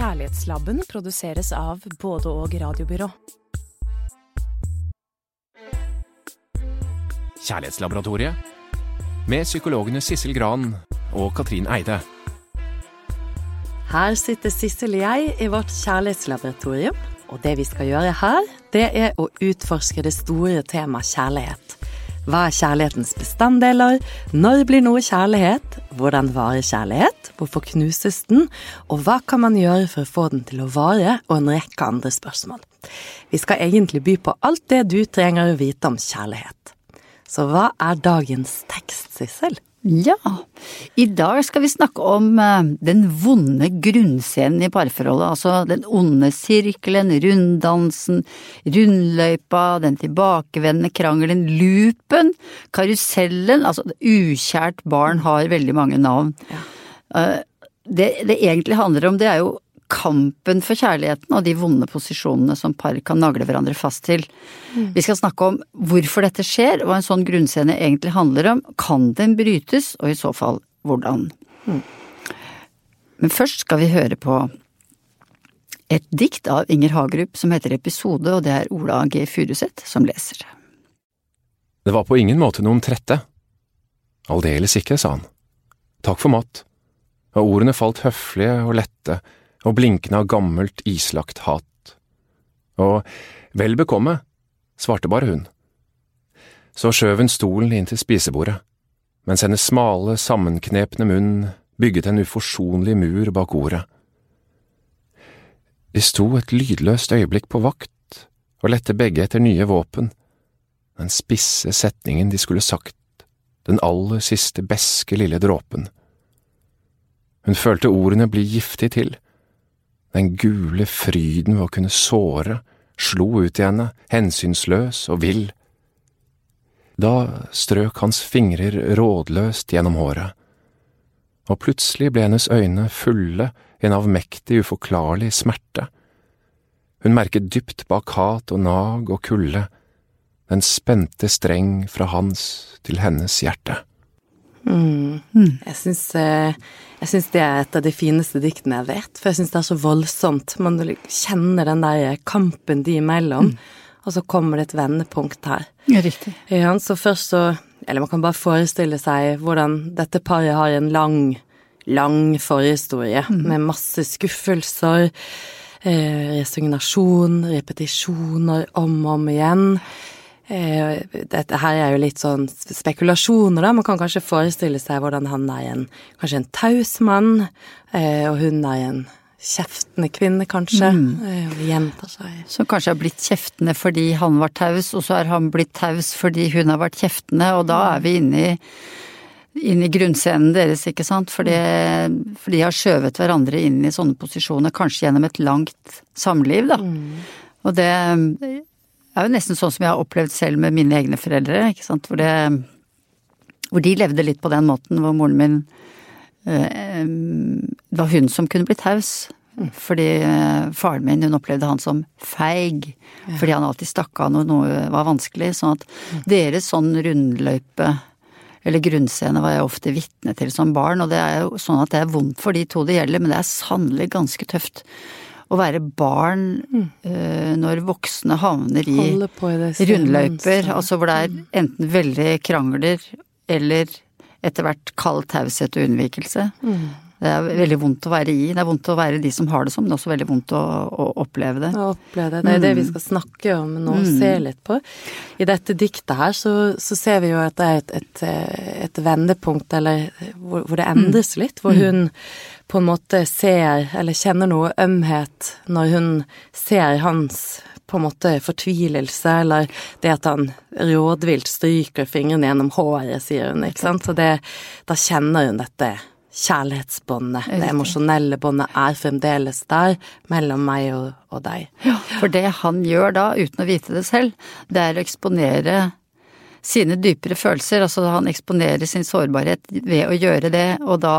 Kjærlighetslabben produseres av både og radiobyrå. Kjærlighetslaboratoriet med psykologene Sissel Gran og Katrin Eide. Her sitter Sissel og jeg i vårt kjærlighetslaboratorium, og det vi skal gjøre her, det er å utforske det store temaet kjærlighet. Hva er kjærlighetens bestanddeler? Når blir noe kjærlighet? Hvordan varer kjærlighet? Hvorfor knuses den? Og hva kan man gjøre for å få den til å vare? Og en rekke andre spørsmål. Vi skal egentlig by på alt det du trenger å vite om kjærlighet. Så hva er dagens tekst, Sissel? Ja, i dag skal vi snakke om eh, den vonde grunnscenen i parforholdet. Altså den onde sirkelen, runddansen, rundløypa, den tilbakevendende krangelen, loopen, karusellen. Altså ukjært barn har veldig mange navn. Ja. Det det egentlig handler om, det er jo kampen for kjærligheten og de vonde posisjonene som par kan nagle hverandre fast til. Vi skal snakke om hvorfor dette skjer, hva en sånn grunnscene egentlig handler om. Kan den brytes, og i så fall hvordan? Men først skal vi høre på et dikt av Inger Hagerup som heter Episode, og det er Ola G. Furuseth som leser. Det var på ingen måte noen trette. Aldeles ikke, sa han. Takk for mat. Og ordene falt høflige og lette og blinkende av gammelt, islagt hat. Og vel bekomme, svarte bare hun. Så skjøv hun stolen inn til spisebordet, mens hennes smale, sammenknepne munn bygget en uforsonlig mur bak ordet. De sto et lydløst øyeblikk på vakt og lette begge etter nye våpen, den spisse setningen de skulle sagt, den aller siste beske lille dråpen. Hun følte ordene bli giftig til. Den gule fryden ved å kunne såre slo ut i henne, hensynsløs og vill. Da strøk hans fingrer rådløst gjennom håret, og plutselig ble hennes øyne fulle i en avmektig, uforklarlig smerte. Hun merket dypt bak hat og nag og kulde, den spente streng fra hans til hennes hjerte. Jeg syns, eh, jeg syns det er et av de fineste diktene jeg vet, for jeg syns det er så voldsomt. Man kjenner den der kampen de imellom, og så kommer det et vendepunkt her. Ja, riktig. Ja, så først så Eller man kan bare forestille seg hvordan dette paret har en lang, lang forhistorie med masse skuffelser, eh, resignasjon, repetisjoner om og om igjen. Eh, dette her er jo litt sånn spekulasjoner, da. Man kan kanskje forestille seg hvordan han er en kanskje en taus mann, eh, og hun er en kjeftende kvinne, kanskje. Mm. gjentar seg. Som kanskje har blitt kjeftende fordi han var taus, og så er han blitt taus fordi hun har vært kjeftende, og da er vi inne i, inn i grunnscenen deres, ikke sant, for, det, for de har skjøvet hverandre inn i sånne posisjoner, kanskje gjennom et langt samliv, da. Og det er jo nesten sånn som jeg har opplevd selv med mine egne foreldre, ikke sant, hvor det hvor de levde litt på den måten, hvor moren min eh, Det var hun som kunne bli taus. Fordi eh, faren min, hun opplevde han som feig. Fordi han alltid stakk av når noe var vanskelig. Sånn at deres sånn rundløype eller grunnscene var jeg ofte vitne til som barn, og det er jo sånn at det er vondt for de to det gjelder, men det er sannelig ganske tøft å være barn uh, når voksne havner i i rundløyper, altså hvor det er enten veldig krangler eller etter hvert kald taushet og unnvikelse. Det er veldig vondt å være i. Det er vondt å være de som har det sånn, men det er også veldig vondt å, å oppleve det. å oppleve det. Det er det vi skal snakke om nå og se litt på. I dette diktet her så, så ser vi jo at det er et, et, et vendepunkt, eller hvor, hvor det endres litt. Hvor hun på en måte ser, eller kjenner noe ømhet når hun ser hans på en måte fortvilelse, eller det at han rådvilt stryker fingrene gjennom håret, sier hun, ikke sant. Så det, da kjenner hun dette kjærlighetsbåndet. Det emosjonelle båndet er fremdeles der mellom meg og, og deg. For det han gjør da, uten å vite det selv, det er å eksponere sine dypere følelser. Altså han eksponerer sin sårbarhet ved å gjøre det, og da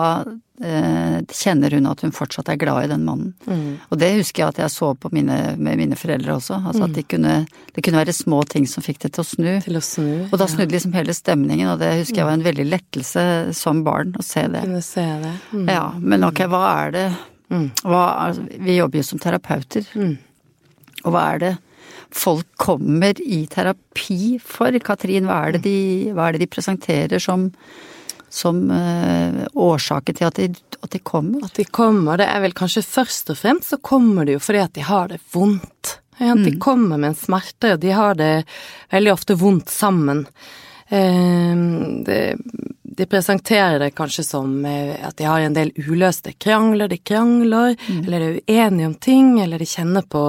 eh, kjenner hun at hun fortsatt er glad i den mannen. Og det husker jeg at jeg så på mine, med mine foreldre også. Altså at de kunne, det kunne være små ting som fikk det til å snu. Til å snu. Og da snudde liksom hele stemningen, og det husker jeg var en veldig lettelse som barn å se det. Kunne se det. Mm. Ja, men ok, hva er det Hva, altså, vi jobber jo som terapeuter. Og hva er det folk kommer i terapi for? Katrin, hva er det de, er det de presenterer som, som uh, årsaken til at de, at de kommer? At de kommer, det er vel kanskje først og fremst så kommer de jo fordi at de har det vondt. De kommer med en smerte, og de har det veldig ofte vondt sammen. Uh, det de presenterer det kanskje som eh, at de har en del uløste krangler, de krangler, mm. eller er uenige om ting, eller de kjenner på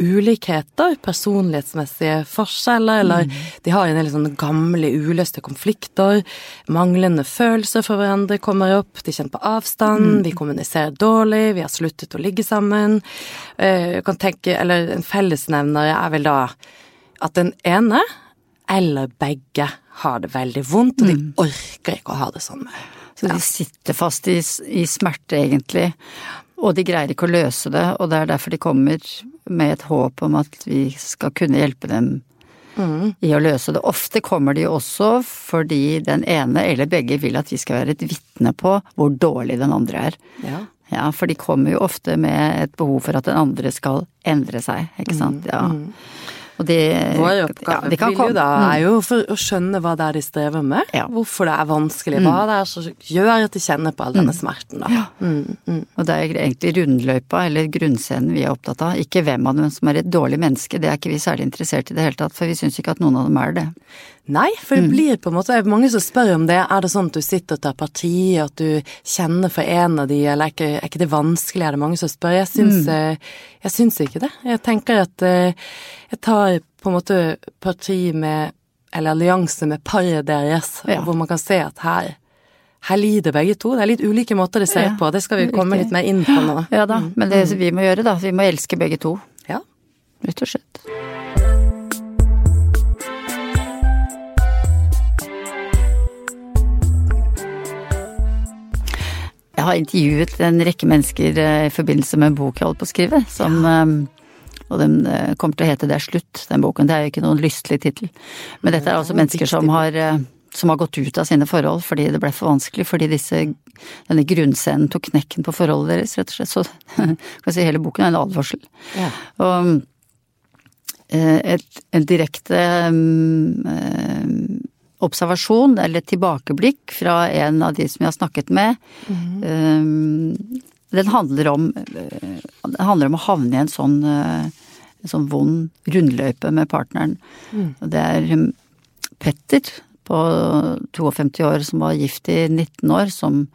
ulikheter, personlighetsmessige forskjeller, eller mm. de har en del sånne gamle, uløste konflikter, manglende følelser for hverandre kommer opp, de kjenner på avstand, mm. vi kommuniserer dårlig, vi har sluttet å ligge sammen. Jeg eh, kan tenke, eller en fellesnevner er vel da at den ene eller begge har det veldig vondt, og de mm. orker ikke å ha det sånn. Så de sitter fast i, i, smerte, egentlig, og de greier ikke å løse det, og det er derfor de kommer med et håp om at vi skal kunne hjelpe dem mm. i å løse det. Ofte kommer de også fordi den ene eller begge vil at vi skal være et vitne på hvor dårlig den andre er. Ja. ja. for de kommer jo ofte med et behov for at den andre skal endre seg, ikke sant. Mm. Ja. Mm. Og de, Vår oppgave ja, vil jo da mm. er jo for å skjønne hva det er de strever med, ja. hvorfor det er vanskelig, hva mm. det er som gjør at de kjenner på all denne mm. smerten, da. Ja. Mm, mm. Og det er egentlig rundløypa, eller grunnscenen, vi er opptatt av. Ikke hvem av dem som er et dårlig menneske, det er ikke vi særlig interessert i det hele tatt, for vi syns ikke at noen av dem er det. Nei, for det blir på en måte Mange som spør om det. Er det sånn at du sitter og tar parti, at du kjenner for en av de, eller er ikke, er ikke det vanskelig? Er det mange som spør? Jeg syns, mm. Eh, jeg syns ikke det. Jeg tenker at eh, jeg tar på en måte parti med Eller allianse med paret deres, ja. hvor man kan se at her her lider begge to. Det er litt ulike måter de ser ja, på. Det skal vi komme litt mer inn på nå. Ja da, mm. men det vi må gjøre, da. Vi må elske begge to. Ja. Rett og slett. Har intervjuet en rekke mennesker eh, i forbindelse med en bok jeg holder på å skrive, som ja. Eh, og den eh, kommer til å hete Det er slutt, den boken. Det er jo ikke noen lystelig tittel. Men dette er altså mennesker som har, som har gått ut av sine forhold fordi det ble for vanskelig, fordi disse, denne grunnscenen tok knekken på forholdet deres, rett og slett. Så kan si hele boken er en advarsel. Ja. Og et, et direkte um, observasjon eller tilbakeblikk fra en av de som jeg har snakket med. Mm. Den handler om, eh, den handler om å havne i en sånn, eh, en sånn vond rundløype med partneren. Mm. Det er um, Petter på 52 år som var gift i 19 år, som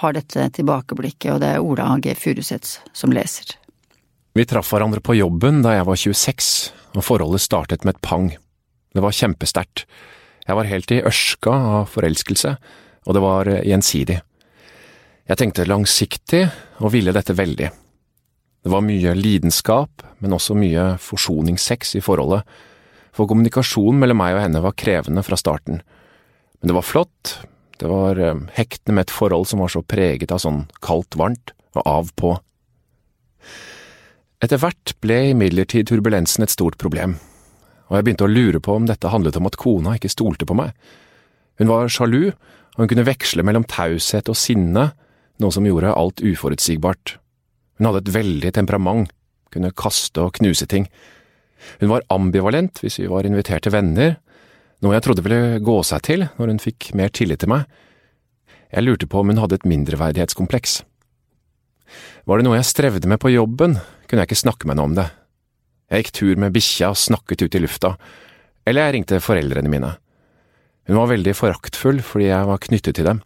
har dette tilbakeblikket, og det er Ola G. Furuseth som leser. Vi traff hverandre på jobben da jeg var 26, og forholdet startet med et pang. Det var kjempesterkt. Jeg var helt i ørska av forelskelse, og det var eh, gjensidig. Jeg tenkte langsiktig og ville dette veldig. Det var mye lidenskap, men også mye forsoningssex i forholdet, for kommunikasjonen mellom meg og henne var krevende fra starten. Men det var flott, det var eh, hektende med et forhold som var så preget av sånn kaldt-varmt og av-på. Etter hvert ble imidlertid turbulensen et stort problem og jeg begynte å lure på om dette handlet om at kona ikke stolte på meg. Hun var sjalu, og hun kunne veksle mellom taushet og sinne, noe som gjorde alt uforutsigbart. Hun hadde et veldig temperament, kunne kaste og knuse ting. Hun var ambivalent hvis vi var invitert til venner, noe jeg trodde ville gå seg til når hun fikk mer tillit til meg. Jeg lurte på om hun hadde et mindreverdighetskompleks. Var det noe jeg strevde med på jobben, kunne jeg ikke snakke med henne om det, jeg gikk tur med bikkja og snakket ut i lufta, eller jeg ringte foreldrene mine. Hun var veldig foraktfull fordi jeg var knyttet til dem.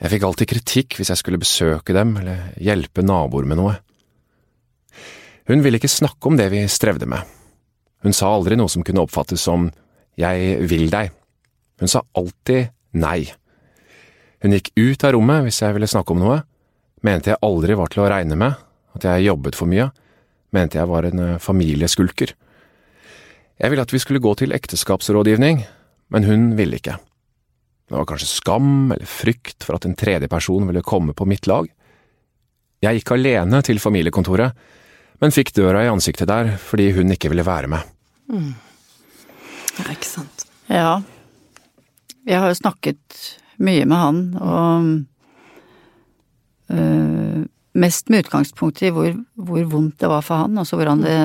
Jeg fikk alltid kritikk hvis jeg skulle besøke dem eller hjelpe naboer med noe. Hun ville ikke snakke om det vi strevde med. Hun sa aldri noe som kunne oppfattes som jeg vil deg. Hun sa alltid nei. Hun gikk ut av rommet hvis jeg ville snakke om noe, mente jeg aldri var til å regne med, at jeg jobbet for mye, mente jeg var en eh, familieskulker. Jeg ville at vi skulle gå til ekteskapsrådgivning, men hun ville ikke. Det var kanskje skam eller frykt for at en tredje person ville komme på mitt lag. Jeg gikk alene til familiekontoret, men fikk døra i ansiktet der fordi hun ikke ville være med. Mm. Ja, ikke sant. Ja. Jeg har jo snakket mye med han, og øh, mest med utgangspunkt i hvor, hvor vondt det var for han, altså hvordan det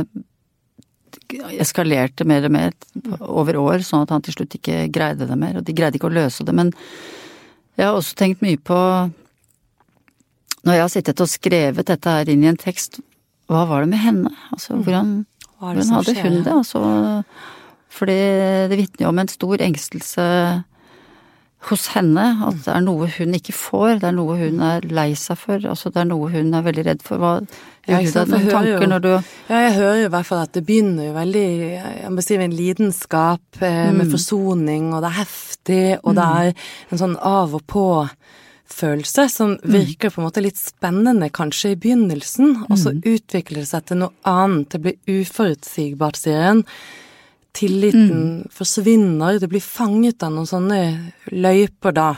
eskalerte mer og mer over år, sånn at han til slutt ikke greide det mer, og de greide ikke å løse det. Men jeg har også tenkt mye på, når jeg har sittet og skrevet dette her inn i en tekst, hva var det med henne? Altså, hvordan, hvordan hadde hun det? Altså, fordi det vitner jo om en stor engstelse hos henne. At det er noe hun ikke får, det er noe hun er lei seg for. Altså det er noe hun er veldig redd for. Hva ja, du deg noen tanker jo, når du Ja, jeg hører jo i hvert fall at det begynner jo veldig Jeg må si med en lidenskap, eh, med mm. forsoning, og det er heftig, og mm. det er en sånn av og på følelse som mm. virker på en måte litt spennende kanskje i begynnelsen, og så mm. utvikler det seg til noe annet. Det blir uforutsigbart, sier hun. Tilliten mm. forsvinner. Det blir fanget av noen sånne løyper, da,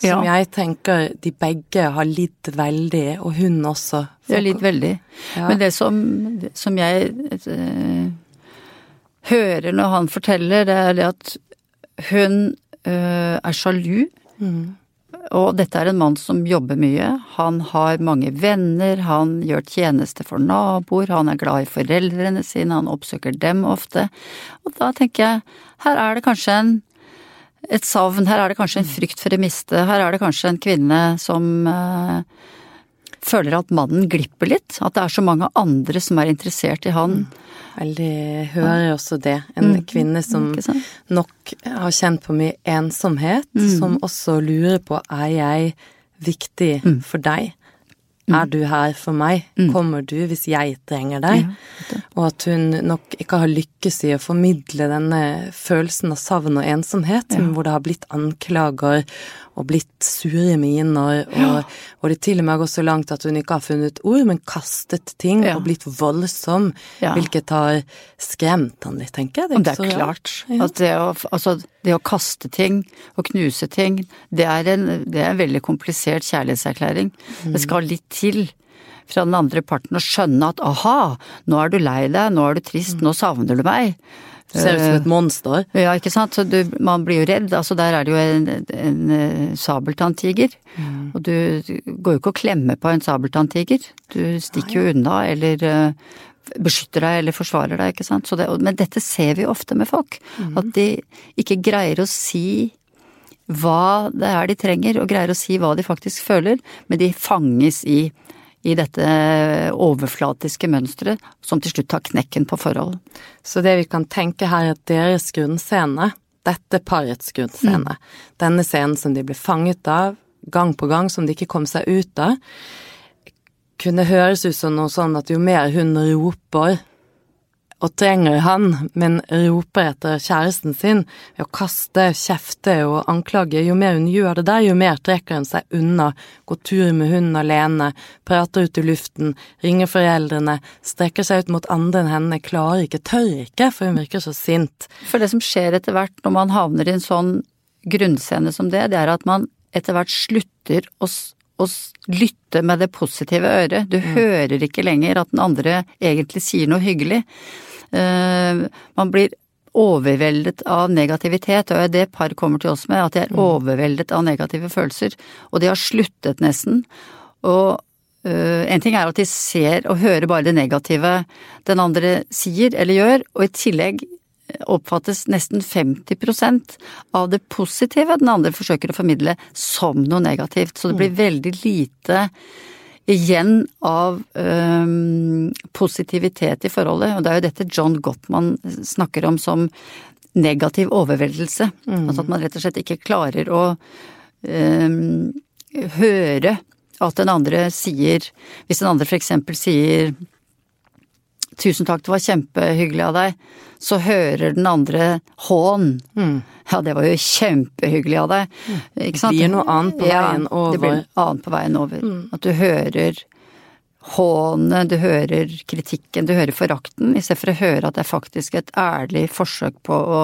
som ja. jeg tenker de begge har lidd veldig, og hun også. De har lidd veldig. Ja. Men det som, som jeg øh, hører når han forteller, det er det at hun øh, er sjalu. Mm. Og dette er en mann som jobber mye. Han har mange venner, han gjør tjeneste for naboer, han er glad i foreldrene sine, han oppsøker dem ofte. Og da tenker jeg, her er det kanskje en, et savn, her er det kanskje en frykt for å miste, her er det kanskje en kvinne som uh, føler at mannen glipper litt, at det er så mange andre som er interessert i han. Mm. Veldig hører også det. En mm. kvinne som nok har kjent på mye ensomhet, mm. som også lurer på er jeg viktig mm. for deg? Mm. Er du her for meg? Mm. Kommer du hvis jeg trenger deg? Ja, og at hun nok ikke har lykkes i å formidle denne følelsen av savn og ensomhet, ja. hvor det har blitt anklager og blitt sure miner, og, ja. og det til og med har gått så langt at hun ikke har funnet ord, men kastet ting ja. og blitt voldsom, ja. hvilket har skremt han litt, tenker jeg. Det er, det er klart. At det å, altså, det å kaste ting og knuse ting, det er en, det er en veldig komplisert kjærlighetserklæring. Mm. Det skal litt til fra den andre parten å skjønne at aha, nå er du lei deg, nå er du trist, nå savner du meg. Ser ut som et monster. Ja, ikke sant. Så du, man blir jo redd. Altså der er det jo en, en, en eh, sabeltanntiger. Mm. Og du, går jo ikke og klemmer på en sabeltanntiger. Du stikker jo unna eller uh, beskytter deg eller forsvarer deg, ikke sant. Det, men dette ser vi ofte med folk. Mm. At de ikke greier å si hva det er de trenger, og greier å si hva de faktisk føler, men de fanges i i dette overflatiske mønsteret som til slutt tar knekken på forhold. Så det vi kan tenke her er at deres grunnscene, dette parets grunnscene, mm. denne scenen som de ble fanget av gang på gang, som de ikke kom seg ut av, kunne høres ut som noe sånn at jo mer hun roper og trenger han, men roper etter kjæresten sin ved å kaste, kjefte og anklage. Jo mer hun gjør det der, jo mer trekker hun seg unna, går tur med hunden alene, prater ut i luften, ringer foreldrene, strekker seg ut mot andre enn henne, klarer ikke, tør ikke, for hun virker så sint. For det som skjer etter hvert når man havner i en sånn grunnscene som det, det er at man etter hvert slutter å å lytte med det positive øret. Du mm. hører ikke lenger at den andre egentlig sier noe hyggelig. Eh, man blir overveldet av negativitet, og det par kommer til oss med, at de er mm. overveldet av negative følelser, og de har sluttet nesten. Og uh, en ting er at de ser og hører bare det negative den andre sier eller gjør, og i tillegg oppfattes nesten 50% av det positive den andre forsøker å formidle som noe negativt, så det blir mm. veldig lite igjen av um, positivitet i forholdet. Og det er jo dette John Gottman snakker om som negativ overveldelse. Mm. Altså at man rett og slett ikke klarer å um, høre at den andre sier Hvis den andre eksempel sier 'tusen takk, det var kjempehyggelig av deg', så hører den andre hån. Mm. Ja, det var jo kjempehyggelig av deg. Mm. Ikke sant? Det blir noe annet på veien over. Det blir noe annet på veien over. Mm. At du hører hånet, du hører kritikken, du hører forakten, istedenfor å høre at det er faktisk et ærlig forsøk på å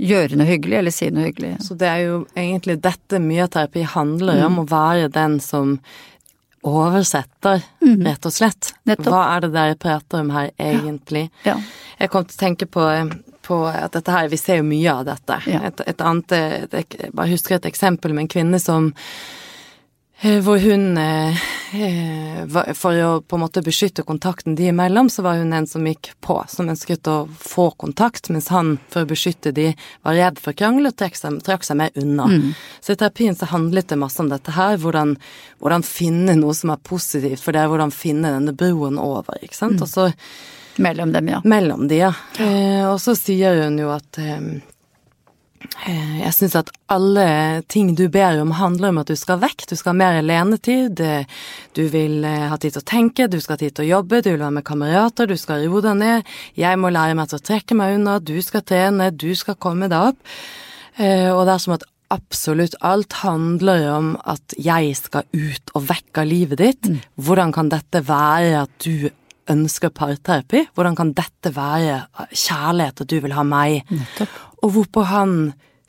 gjøre noe hyggelig, eller si noe hyggelig. Så det er jo egentlig dette mye terapi handler om, mm. å være den som oversetter, mm. rett og slett. Nettopp. Hva er det dere prater om her, egentlig? Ja. Ja. Jeg kom til å tenke på, på, at dette her, vi ser jo mye av dette. Ja. Et, et, annet et, Jeg bare husker et eksempel med en kvinne som Eh, hvor hun eh, eh, For å på en måte beskytte kontakten de imellom, så var hun en som gikk på, som ønsket å få kontakt, mens han, for å beskytte de, var redd for krangel og trakk seg, trakk seg mer unna. Mm. Så i terapien så handlet det masse om dette her, hvordan, hvordan, finne noe som er positivt, for det er hvordan finne denne broen over, ikke sant. Mm. Og så Mellom dem, ja. Mellom de, ja. ja. og så sier hun jo at eh, Eh, jeg syns at alle ting du ber om, handler om at du skal vekk. Du skal ha mer alenetid, du vil eh, ha tid til å tenke, du skal ha tid til å jobbe, du vil være med kamerater, du skal roe deg ned. Jeg må lære meg til å trekke meg unna, du skal trene, du skal komme deg opp. Eh, og det er som at absolutt alt handler om at jeg skal ut og vekk av livet ditt. Mm. Hvordan kan dette være at du ønsker parterapi? Hvordan kan dette være kjærlighet, at du vil ha meg? Nettopp. Og hvorpå han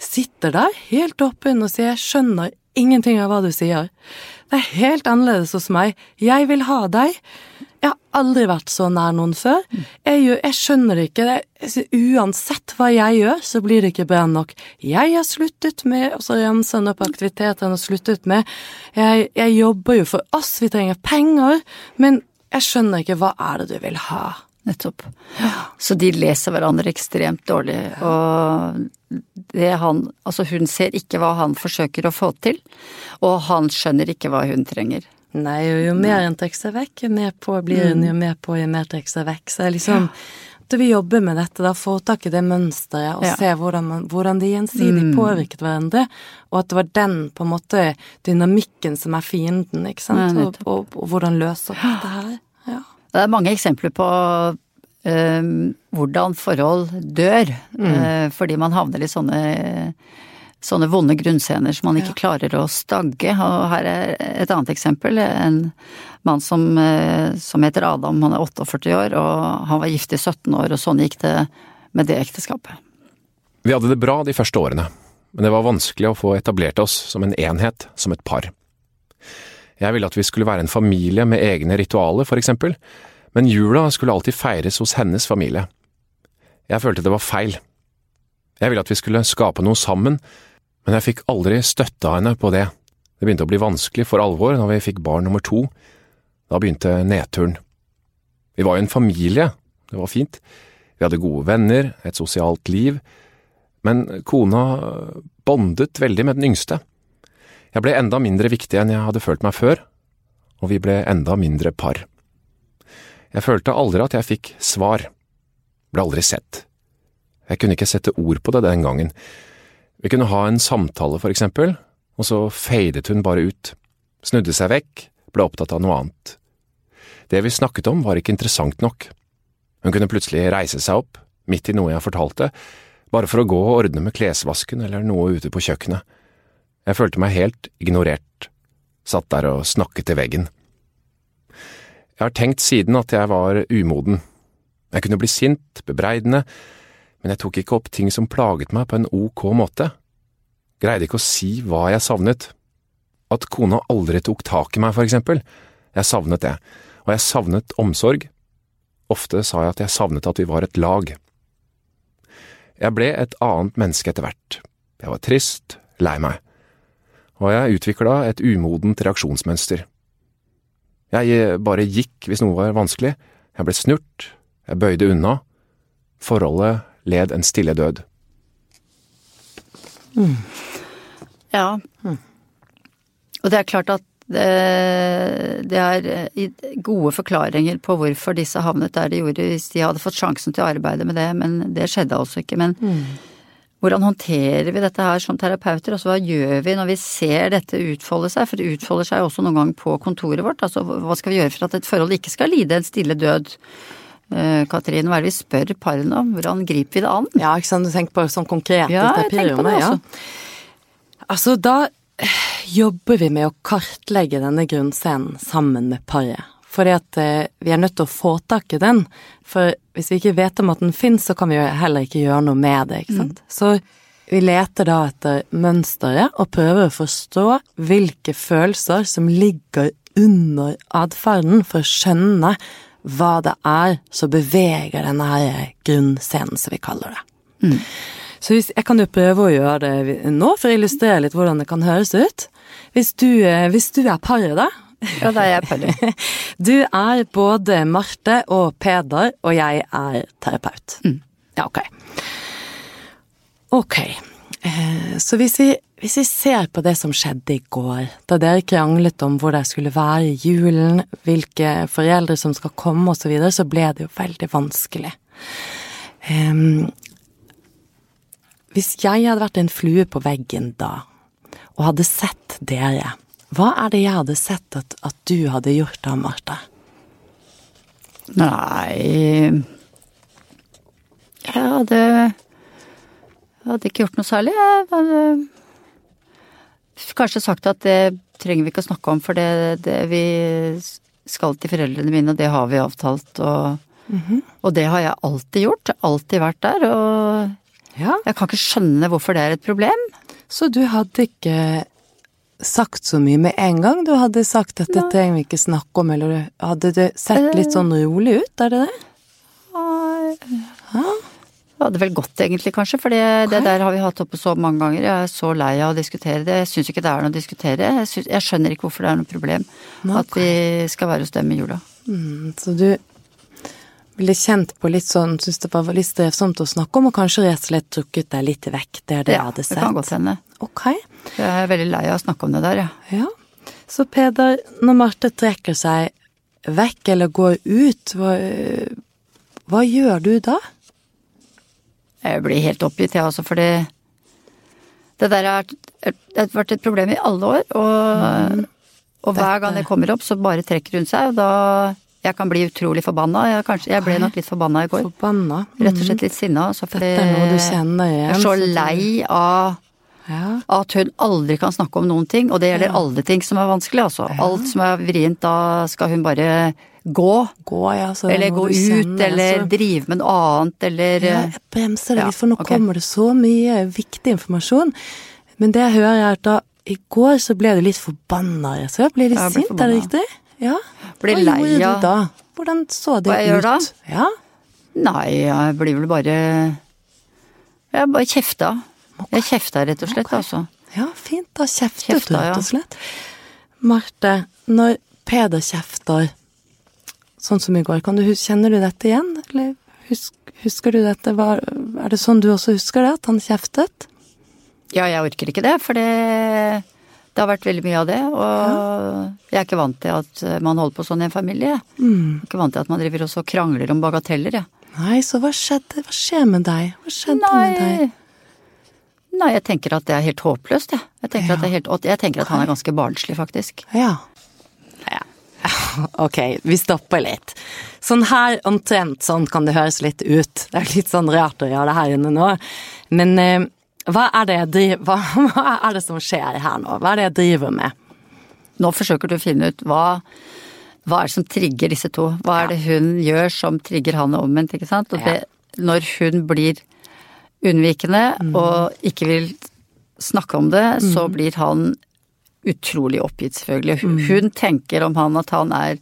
sitter der helt åpen og sier 'jeg skjønner ingenting av hva du sier'. Det er helt annerledes hos meg. Jeg vil ha deg. Jeg har aldri vært så nær noen før. Jeg, gjør, jeg skjønner det ikke. Det, uansett hva jeg gjør, så blir det ikke bra nok. Jeg har sluttet med Og så ramser han opp aktiviteter han har sluttet med. Jeg, jeg jobber jo for oss, vi trenger penger. Men jeg skjønner ikke hva er det du vil ha? Nettopp. Så de leser hverandre ekstremt dårlig, og det han Altså, hun ser ikke hva han forsøker å få til, og han skjønner ikke hva hun trenger. Nei, og jo mer en trekker seg vekk, jo mer på blir hun, jo mer på, jo mer trekker seg vekk. Så jeg liksom liksom at vi jobber med dette, da få tak i det mønsteret og ja. se hvordan, man, hvordan, de gjensidig mm. påvirket hverandre, og at det var den på en måte dynamikken som er fienden, ikke sant, ja, og, og, og, hvordan løse opp dette her. Ja. Det er mange eksempler på øh, hvordan forhold dør, mm. øh, fordi man havner i sånne sånne vonde grunnscener som man ikke ja. klarer å stagge. Og her er et annet eksempel. En mann som, øh, som, heter Adam, han er 48 år, og han var gift i 17 år, og sånn gikk det med det ekteskapet. Vi hadde det bra de første årene, men det var vanskelig å få etablert oss som en enhet, som et par. Jeg ville at vi skulle være en familie med egne ritualer, for eksempel, men jula skulle alltid feires hos hennes familie. Jeg følte det var feil. Jeg ville at vi skulle skape noe sammen, men jeg fikk aldri støtte henne på det. Det begynte å bli vanskelig for alvor når vi fikk barn nummer to. Da begynte nedturen. Vi var jo en familie, det var fint. Vi hadde gode venner, et sosialt liv, men kona bondet veldig med den yngste. Jeg ble enda mindre viktig enn jeg hadde følt meg før, og vi ble enda mindre par. Jeg følte aldri at jeg fikk svar, ble aldri sett. Jeg kunne ikke sette ord på det den gangen. Vi kunne ha en samtale, for eksempel, og så fadet hun bare ut, snudde seg vekk, ble opptatt av noe annet. Det vi snakket om var ikke interessant nok. Hun kunne plutselig reise seg opp, midt i noe jeg fortalte, bare for å gå og ordne med klesvasken eller noe ute på kjøkkenet. Jeg følte meg helt ignorert, satt der og snakket til veggen. Jeg har tenkt siden at jeg var umoden. Jeg kunne bli sint, bebreidende, men jeg tok ikke opp ting som plaget meg på en ok måte. Greide ikke å si hva jeg savnet. At kona aldri tok tak i meg, for eksempel. Jeg savnet det, og jeg savnet omsorg. Ofte sa jeg at jeg savnet at vi var et lag. Jeg ble et annet menneske etter hvert. Jeg var trist, lei meg og jeg utvikla et umodent reaksjonsmønster. Jeg bare gikk hvis noe var vanskelig, jeg ble snurt, jeg bøyde unna, forholdet led en stille død. Mm. Ja. Mm. Og det er klart at det, det, er gode forklaringer på hvorfor disse havnet der de gjorde hvis de hadde fått sjansen til å arbeide med det, men det skjedde altså ikke. Men mm. Hvordan håndterer vi dette her som terapeuter, altså hva gjør vi når vi ser dette utfolde seg, for det utfolder seg også noen gang på kontoret vårt, altså hva skal vi gjøre for at et forhold ikke skal lide en stille død? Uh, Katrine, hva er det vi spør parene om, hvordan griper vi det an? Ja, ikke sant, du tenker på sånn konkret ja, jeg tenker på det også. Ja. Altså, da jobber vi med å kartlegge denne grunnscenen sammen med paret. Fordi at eh, vi er nødt til å få tak i den. For hvis vi ikke vet om at den fins, så kan vi heller ikke gjøre noe med det, ikke sant. Mm. Så vi leter da etter mønsteret og prøver å forstå hvilke følelser som ligger under atferden, for å skjønne hva det er som beveger denne her grunnscenen, som vi kaller det. Mm. Så hvis, jeg kan jo prøve å gjøre det nå, for å illustrere litt hvordan det kan høres ut. Hvis du, eh, hvis du er paret, da. Ja, da er jeg paret. Du er både Marte og Peder, og jeg er terapeut. Ja, ok. Ok. Eh, Så hvis vi, hvis vi ser på det som skjedde i går, da dere kranglet om hvor dere skulle være i julen, hvilke foreldre som skal komme og så videre, så ble det jo veldig vanskelig. Um, hvis jeg hadde vært en flue på veggen da, og hadde sett dere, hva er det jeg hadde sett at, at du hadde gjort da, Marte? Nei Jeg hadde hadde ikke gjort noe særlig. Jeg hadde kanskje sagt at det trenger vi ikke å snakke om, for det, det vi skal til foreldrene mine, og det har vi avtalt. Og, og det har jeg alltid gjort. Alltid vært der. Og Ja. jeg kan ikke skjønne hvorfor det er et problem. Så du hadde ikke sagt så mye med en gang? Du hadde sagt at dette trenger vi ikke snakke om, eller hadde det sett litt sånn rolig ut, er det det? Det hadde vel gått egentlig, kanskje, for det, det der har vi hatt oppe så mange ganger. Jeg er så lei av å diskutere det. Jeg syns ikke det er noe å diskutere. Jeg, synes, jeg skjønner ikke hvorfor det er noe problem at vi skal være hos dem i jula. Mm, så du ble kjent på litt sånn, syntes det var litt strevsomt å snakke om, og kanskje rett og slett trukket deg litt vekk, der det ja, hadde sett? Ja, det kan godt hende. Okay. Jeg er veldig lei av å snakke om det der, ja. ja. Så Peder, når Marte trekker seg vekk eller går ut, hva, hva gjør du da? Jeg blir helt oppgitt, jeg også, fordi det der er, har vært et problem i alle år, og, og hver gang det kommer opp, så bare trekker hun seg, og da jeg kan bli utrolig forbanna. Jeg, kanskje, jeg ble nok litt forbanna i går. Forbanna? Rett og slett litt sinna. Altså, fordi Dette er noe du kjenner igjen. Jeg er så lei av Ja. at hun aldri kan snakke om noen ting, og det gjelder alle ting som er vanskelig, altså. Alt som er vrient, da skal hun bare gå. Gå, ja. Så er Eller gå ut, eller drive med noe annet, eller Ja, jeg bremser det litt, for nå okay. kommer det så mye viktig informasjon. Men det jeg hører er at da, i går så ble du litt forbanna, så jeg ble litt Ja, sint, er det riktig? Ja. Ble Hva lei gjorde av- du da? Hvordan så det Hva jeg ut? gjør da? Ja. Nei, jeg blir vel bare Jeg bare kjefta. Jeg kjefta rett og slett, okay. altså. ja, fint. Da kjeftet Kjefta, du, rett og slett. Marte, når Peder kjefter, sånn som i går, kan du, kjenner du dette igjen? Eller husk, husker du dette? Var, er det sånn du også husker det, at han kjeftet? Ja, jeg orker ikke det, for det det har vært veldig mye av det, og jeg er ikke vant til at man holder på sånn i en familie. Jeg er ikke vant til at man driver også og krangler om bagateller, jeg. Nei, så hva skjedde? Hva skjer med deg? Hva skjedde med deg? Nei. Nei, jeg tenker at det er helt håpløst, jeg. Jeg tenker, Ja. at, det helt, jeg tenker at han er ganske barnslig, faktisk. Ja. Ok, vi stopper litt. Sånn her, omtrent sånn kan det høres litt ut. Det er litt sånn rart å gjøre det her inne nå. Men eh, hva, er det jeg driver, hva, hva er det som skjer her nå? Hva er det jeg driver med? Nå forsøker du å finne ut hva, hva er det som trigger disse to. Hva er det hun gjør som trigger han og omvendt, ikke sant. Og det, når hun blir unnvikende og ikke vil snakke om det, så blir han utrolig oppgitt, selvfølgelig. Hun, hun tenker om han at han er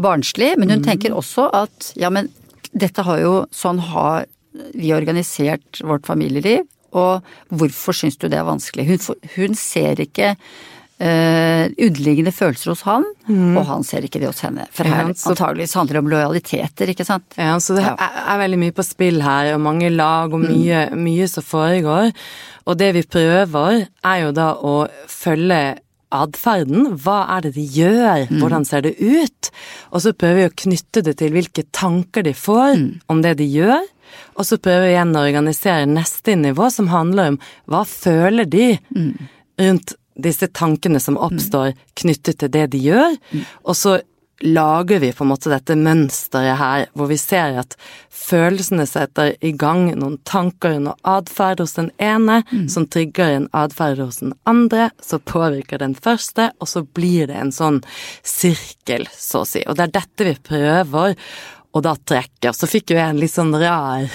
barnslig, men hun tenker også at ja, men dette har jo Sånn har vi organisert vårt familieliv, og hvorfor syns du det er vanskelig? Hun, hun ser ikke Uh, underliggende følelser hos han, og han ser ikke det hos henne. For her Ja, så- antageligvis handler det om lojaliteter, ikke sant? Ja, så det Ja. er, er veldig mye på spill her, og mange lag, og mye, mye som foregår. Og det vi prøver, er jo da å følge atferden. Hva er det de gjør? Hvordan ser det ut? Og så prøver vi å knytte det til hvilke tanker de får om det de gjør. Og så prøver vi igjen å organisere neste nivå, som handler om hva føler de rundt disse tankene som oppstår knyttet til det de gjør. Og så lager vi på en måte dette mønsteret her, hvor vi ser at følelsene setter i gang noen tanker og atferd hos den ene, som trigger en atferd hos den andre, så påvirker den første, og så blir det en sånn sirkel, så å si. Og det er dette vi prøver og da trekker. Så fikk jo jeg en litt sånn rar,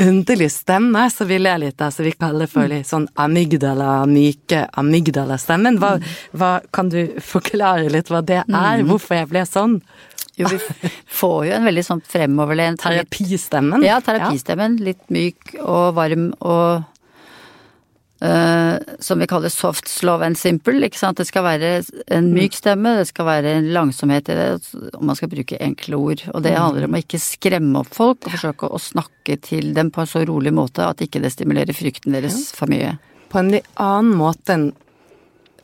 underlig stemme, så vi ler litt av, så vi kaller det for litt sånn amygdala, myke amygdala-stemmen. Hva, hva, kan du forklare litt hva det er, hvorfor jeg ble sånn? Jo, vi får jo en veldig sånn fremoverlent Terapistemmen? Ja, terapistemmen. Litt myk og varm og som vi kaller soft, slow and simple. ikke sant? Det skal være en myk stemme, det skal være en langsomhet i det, og man skal bruke enkle ord. Og det handler om å ikke skremme opp folk, og forsøke å snakke til dem på en så rolig måte at ikke det stimulerer frykten deres for mye. På en litt annen måte enn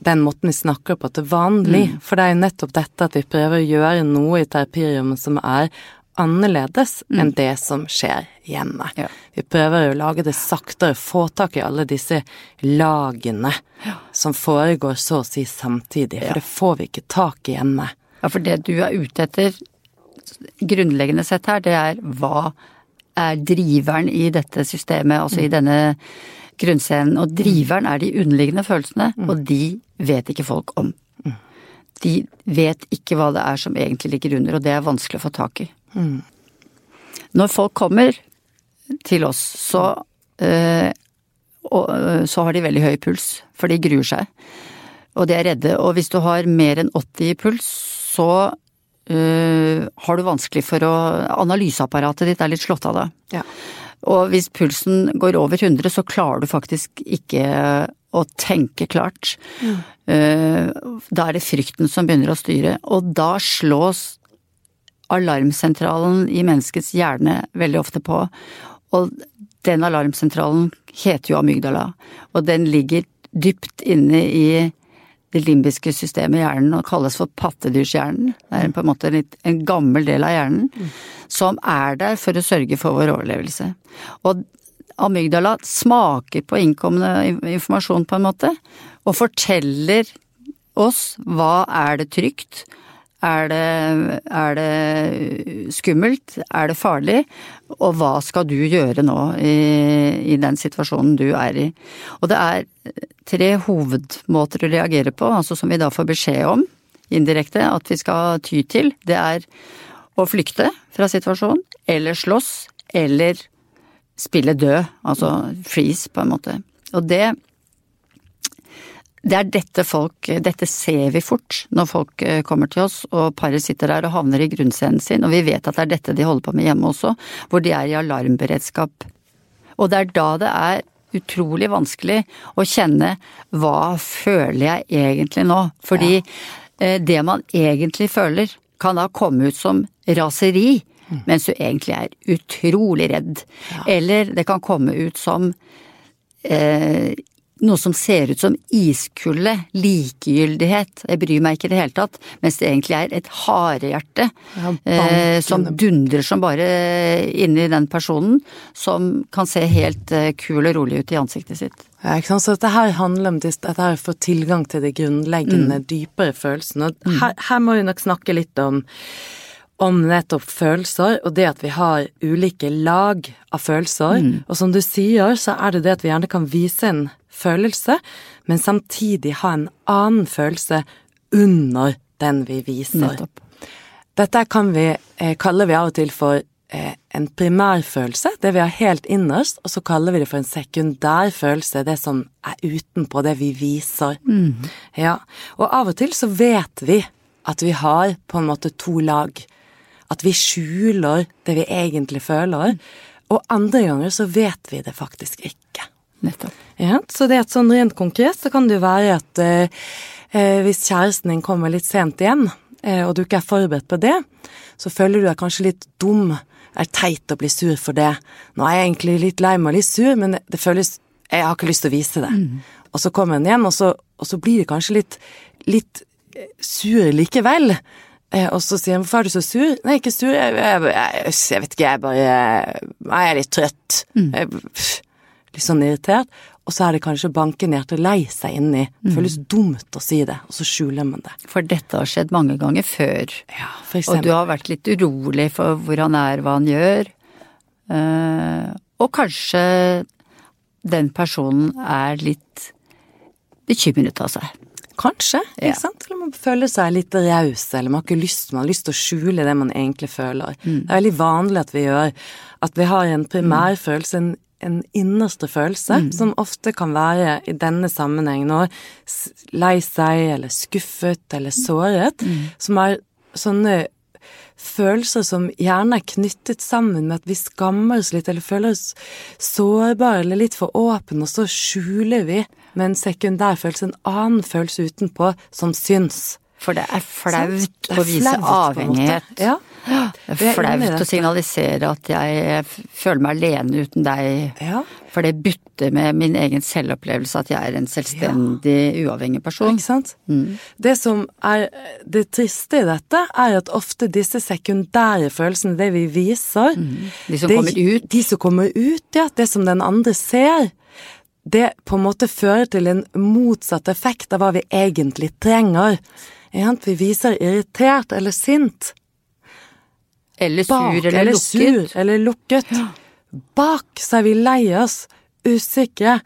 den måten vi snakker på til vanlig. Mm. For det er jo nettopp dette at vi prøver å gjøre noe i terapirommet som er annerledes enn det som skjer hjemme. Mm. Ja. Vi prøver å lage det saktere, få tak i alle disse lagene som foregår så å si samtidig, for Ja. det får vi ikke tak i hjemme. Ja, for det du er ute etter, grunnleggende sett her, det er hva er driveren i dette systemet, altså i denne grunnscenen. Og driveren er de underliggende følelsene, og de vet ikke folk om. De vet ikke hva det er som egentlig ligger under, og det er vanskelig å få tak i. Når folk kommer til oss, så, øh, og, øh, så har de veldig høy puls, for de gruer seg. Og de er redde. Og hvis du har mer enn 80 i puls, så øh, har du vanskelig for å Analyseapparatet ditt er litt slått av da. Ja. Og hvis pulsen går over 100, så klarer du faktisk ikke å tenke klart. Mm. Da er det frykten som begynner å styre, og da slås alarmsentralen i menneskets hjerne veldig ofte på. Og den alarmsentralen heter jo amygdala, og den ligger dypt inne i det limbiske systemet i hjernen og kalles for pattedyrshjernen. Det er på en måte en, litt, en gammel del av hjernen som er der for å sørge for vår overlevelse. Og amygdala smaker på innkommende informasjon på en måte, og forteller oss hva er det trygt, er det, er det skummelt, er det farlig, og hva skal du gjøre nå i, i den situasjonen du er i. Og det er tre hovedmåter å reagere på, altså som vi da får beskjed om indirekte at vi skal ty til. Det er å flykte fra situasjonen, eller slåss, eller spille død, altså freeze på en måte. Og det det er dette folk Dette ser vi fort når folk eh, kommer til oss og paret sitter der og havner i grunnscenen sin, og vi vet at det er dette de holder på med hjemme også, hvor de er i alarmberedskap. Og det er da det er utrolig vanskelig å kjenne hva føler jeg egentlig nå? Fordi ja. det man egentlig føler kan da komme ut som raseri, mens du egentlig er utrolig redd. Eller det kan komme ut som eh, noe som ser ut som iskulde, likegyldighet, jeg bryr meg ikke i det hele tatt, mens det egentlig er et harehjerte Ja, eh, som dundrer som bare inni den personen, som kan se helt eh, kul og rolig ut i ansiktet sitt. Ja, ikke sant? Så dette her handler om at dette her å få tilgang til de grunnleggende, Mm. dypere følelsene. Og her, her må vi nok snakke litt om, om nettopp følelser, og det at vi har ulike lag av følelser. Mm. Og som du sier, så er det det at vi gjerne kan vise en følelse, men samtidig ha en annen følelse under den vi viser. Nettopp. Dette kan vi, eh, kaller vi av og til for eh, en primærfølelse, det vi har helt innerst, og så kaller vi det for en sekundær følelse, det som er utenpå, det vi viser. Ja, og av og til så vet vi at vi har på en måte to lag. At vi skjuler det vi egentlig føler, og andre ganger så vet vi det faktisk ikke. Nettopp. Ja, så det er et sånn rent konkret så kan det jo være at eh, eh, hvis kjæresten din kommer litt sent igjen, eh, og du ikke er forberedt på det, så føler du deg kanskje litt dum. Er teit å bli sur for det. Nå er jeg egentlig litt lei meg og litt sur, men det, det føles Jeg har ikke lyst til å vise det. Og så kommer hun hjem, og så, og så blir det kanskje litt, litt eh, sur likevel. Eh, og så sier han 'hvorfor er du så sur'? Nei, ikke sur, jeg, jeg, jeg, jeg vet ikke, jeg bare Nei, jeg er litt trøtt. Pff, litt sånn irritert. Og så er det kanskje bankende hjertet lei seg inni. Det føles dumt å si det, og så skjuler man det. For dette har skjedd mange ganger før. Ja, for eksempel. Og du har vært litt urolig for hvor han er, hva han gjør. Eh, og kanskje den personen er litt bekymret av seg. Kanskje, Ja. ikke sant? Eller man føler seg litt raus, eller man har ikke lyst, man har lyst til å skjule det man egentlig føler. Mm. Det er veldig vanlig at vi gjør at vi har en primær følelse en, en innerste følelse, Mm. som ofte kan være i denne sammenheng nå lei seg, eller skuffet, eller såret, Mm. som er sånne følelser som gjerne er knyttet sammen med at vi skammer oss litt, eller føler oss sårbare eller litt for åpne, og så skjuler vi med en sekundær følelse en annen følelse utenpå som syns. For det er flaut Det er å vise flaut, avhengighet. Ja. Det er flaut å signalisere at jeg føler meg alene uten deg. ja. For det bytter med min egen selvopplevelse at jeg er en selvstendig, uavhengig person. Ikke sant? Det som er det triste i dette, er at ofte disse sekundære følelsene, det vi viser De som det- kommer ut. De som kommer ut, ja. Det som den andre ser. Det på en måte fører til en motsatt effekt av hva vi egentlig trenger. Vi viser irritert eller sint. Eller sur Bak eller, eller lukket. sur eller lukket. Bak så er vi lei oss, usikre,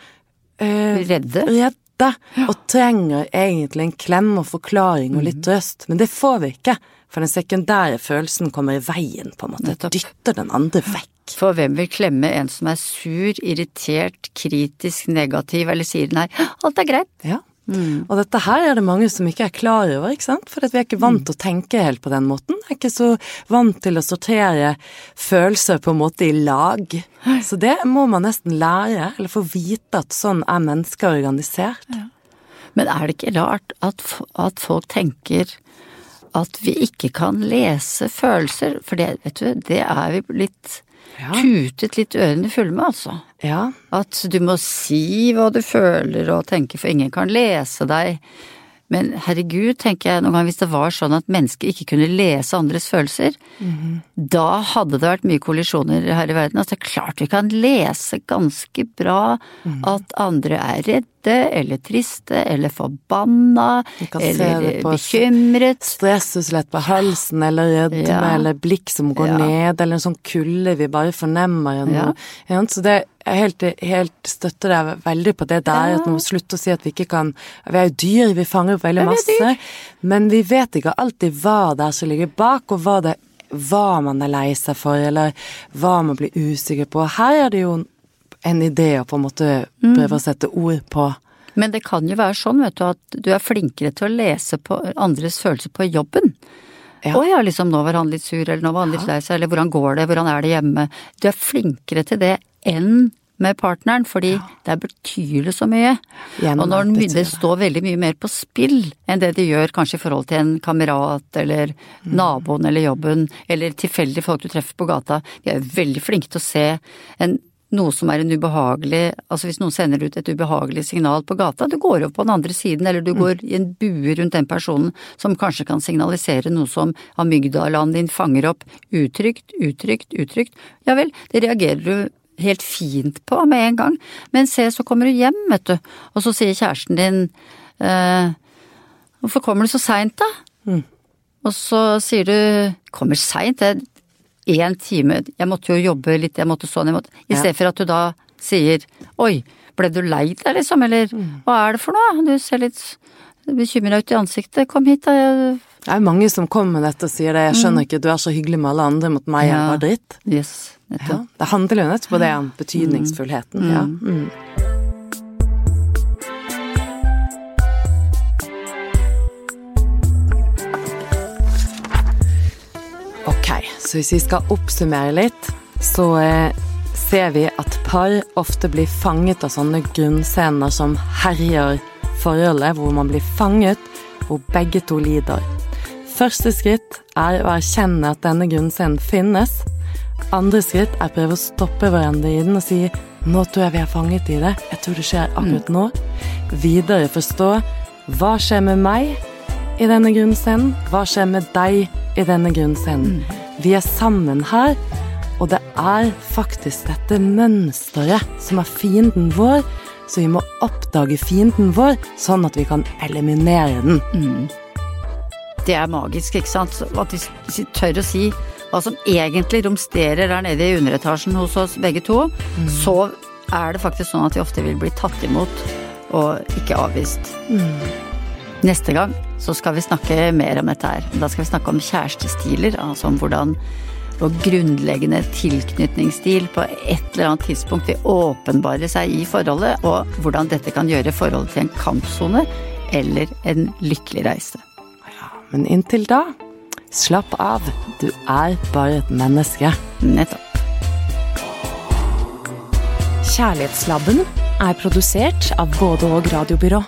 eh, Redde. redde, og trenger egentlig en klem og forklaring og Mhm. litt trøst, men det får vi ikke, for den sekundære følelsen kommer i veien, på en måte, Nettopp. dytter den andre vekk. For hvem vil klemme en som er sur, irritert, kritisk, negativ, eller sier nei, alt er greit. Ja. Og dette her er det mange som ikke er klar over, ikke sant, for vi er ikke vant til å tenke helt på den måten. Vi er ikke så vant til å sortere følelser på en måte i lag. Så det må man nesten lære, eller få vite at sånn er mennesker organisert. Men er det ikke rart at, at folk tenker at vi ikke kan lese følelser? For det, vet du, det er vi blitt Ja. tutet litt ørene fulle med, altså. Ja, At du må si hva du føler og tenker, for ingen kan lese deg. Men herregud, tenker jeg noen gang, hvis det var sånn at mennesker ikke kunne lese andres følelser, da hadde det vært mye kollisjoner her i verden. Altså, det klart vi kan lese ganske bra at andre er redde, eller triste, eller forbanna, eller bekymret. Stressuslett på halsen, eller rødme, Ja. eller blikk som går Ja. ned, eller en sånn kulde vi bare fornemmer. gjennom- Ja. Så det jeg helt, helt støtter deg veldig på det der, at man må slutte å si at vi ikke kan Vi er jo dyr, vi fanger opp veldig masse, men vi vet ikke alltid hva det er som ligger bak, og hva, det, hva man er lei seg for, eller hva man blir usikker på. Her er det jo en idé å på en måte Mm. prøve å sette ord på. Men det kan jo være sånn, vet du, at du er flinkere til å lese på andres følelser på jobben. Ja. Å ja, liksom nå var han litt sur, eller nå var han litt lei seg, eller hvordan går det, hvordan er det hjemme? Du er flinkere til det enn med partneren, fordi der betyr det så mye. Gjennom, og når det det. står veldig mye mer på spill enn det det gjør kanskje i forhold til en kamerat eller Mm. naboen eller jobben, eller tilfeldige folk du treffer på gata. Vi er veldig flinke til å se en noe som er en ubehagelig Altså hvis noen sender ut et ubehagelig signal på gata, du går over på den andre siden, eller Mm. du går i en bue rundt den personen som kanskje kan signalisere noe som amygdalaen din fanger opp utrygt, utrygt, utrygt. Ja vel, det reagerer du helt fint på med en gang, men se så kommer du hjem, vet du, og så sier kjæresten din eh, Hvorfor kommer du så seint, da? Mm. Og så sier du kommer seint, det én time, jeg måtte jo jobbe litt, jeg måtte sånn, jeg måtte I stedet for at du da sier oi, ble du lei deg, liksom, eller Mm. hva er det for noe? Du ser litt bekymra ut i ansiktet, kom hit da. Jeg... Det er mange som kommer med dette og sier det, jeg skjønner ikke, du er så hyggelig med alle andre, mot meg er Mm. Ja. bare dritt. Yes, Ja, det handler jo nettopp om det, om betydningsfullheten. Ja. Mm. Så hvis vi skal oppsummere litt, så eh, ser vi at par ofte blir fanget av sånne grunnscener som herjer forholdet, hvor man blir fanget, hvor begge to lider. Første skritt er å erkjenne at denne grunnscenen finnes. Andre skritt er å prøve å stoppe hverandre i den og si nå tror jeg vi er fanget i det, jeg tror det skjer akkurat nå. Videre forstå hva skjer med meg i denne grunnscenen, hva skjer med deg i denne grunnscenen. Vi er sammen her, og det er faktisk dette mønsteret som er fienden vår, så vi må oppdage fienden vår, sånn at vi kan eliminere den. Det er magisk, ikke sant? At vi tør å si hva som egentlig romsterer der nede i underetasjen hos oss begge to, så er det faktisk sånn at vi ofte vil bli tatt imot og ikke avvist. Neste gang så skal vi snakke mer om dette her. Da skal vi snakke om kjærestestiler, altså om hvordan vår grunnleggende tilknytningsstil på et eller annet tidspunkt vil åpenbare seg i forholdet, og hvordan dette kan gjøre forholdet til en kampsone eller en lykkelig reise. Men inntil da, Slapp av, du er bare et menneske. Nettopp. Kjærlighetslabben er produsert av både og radiobyrå.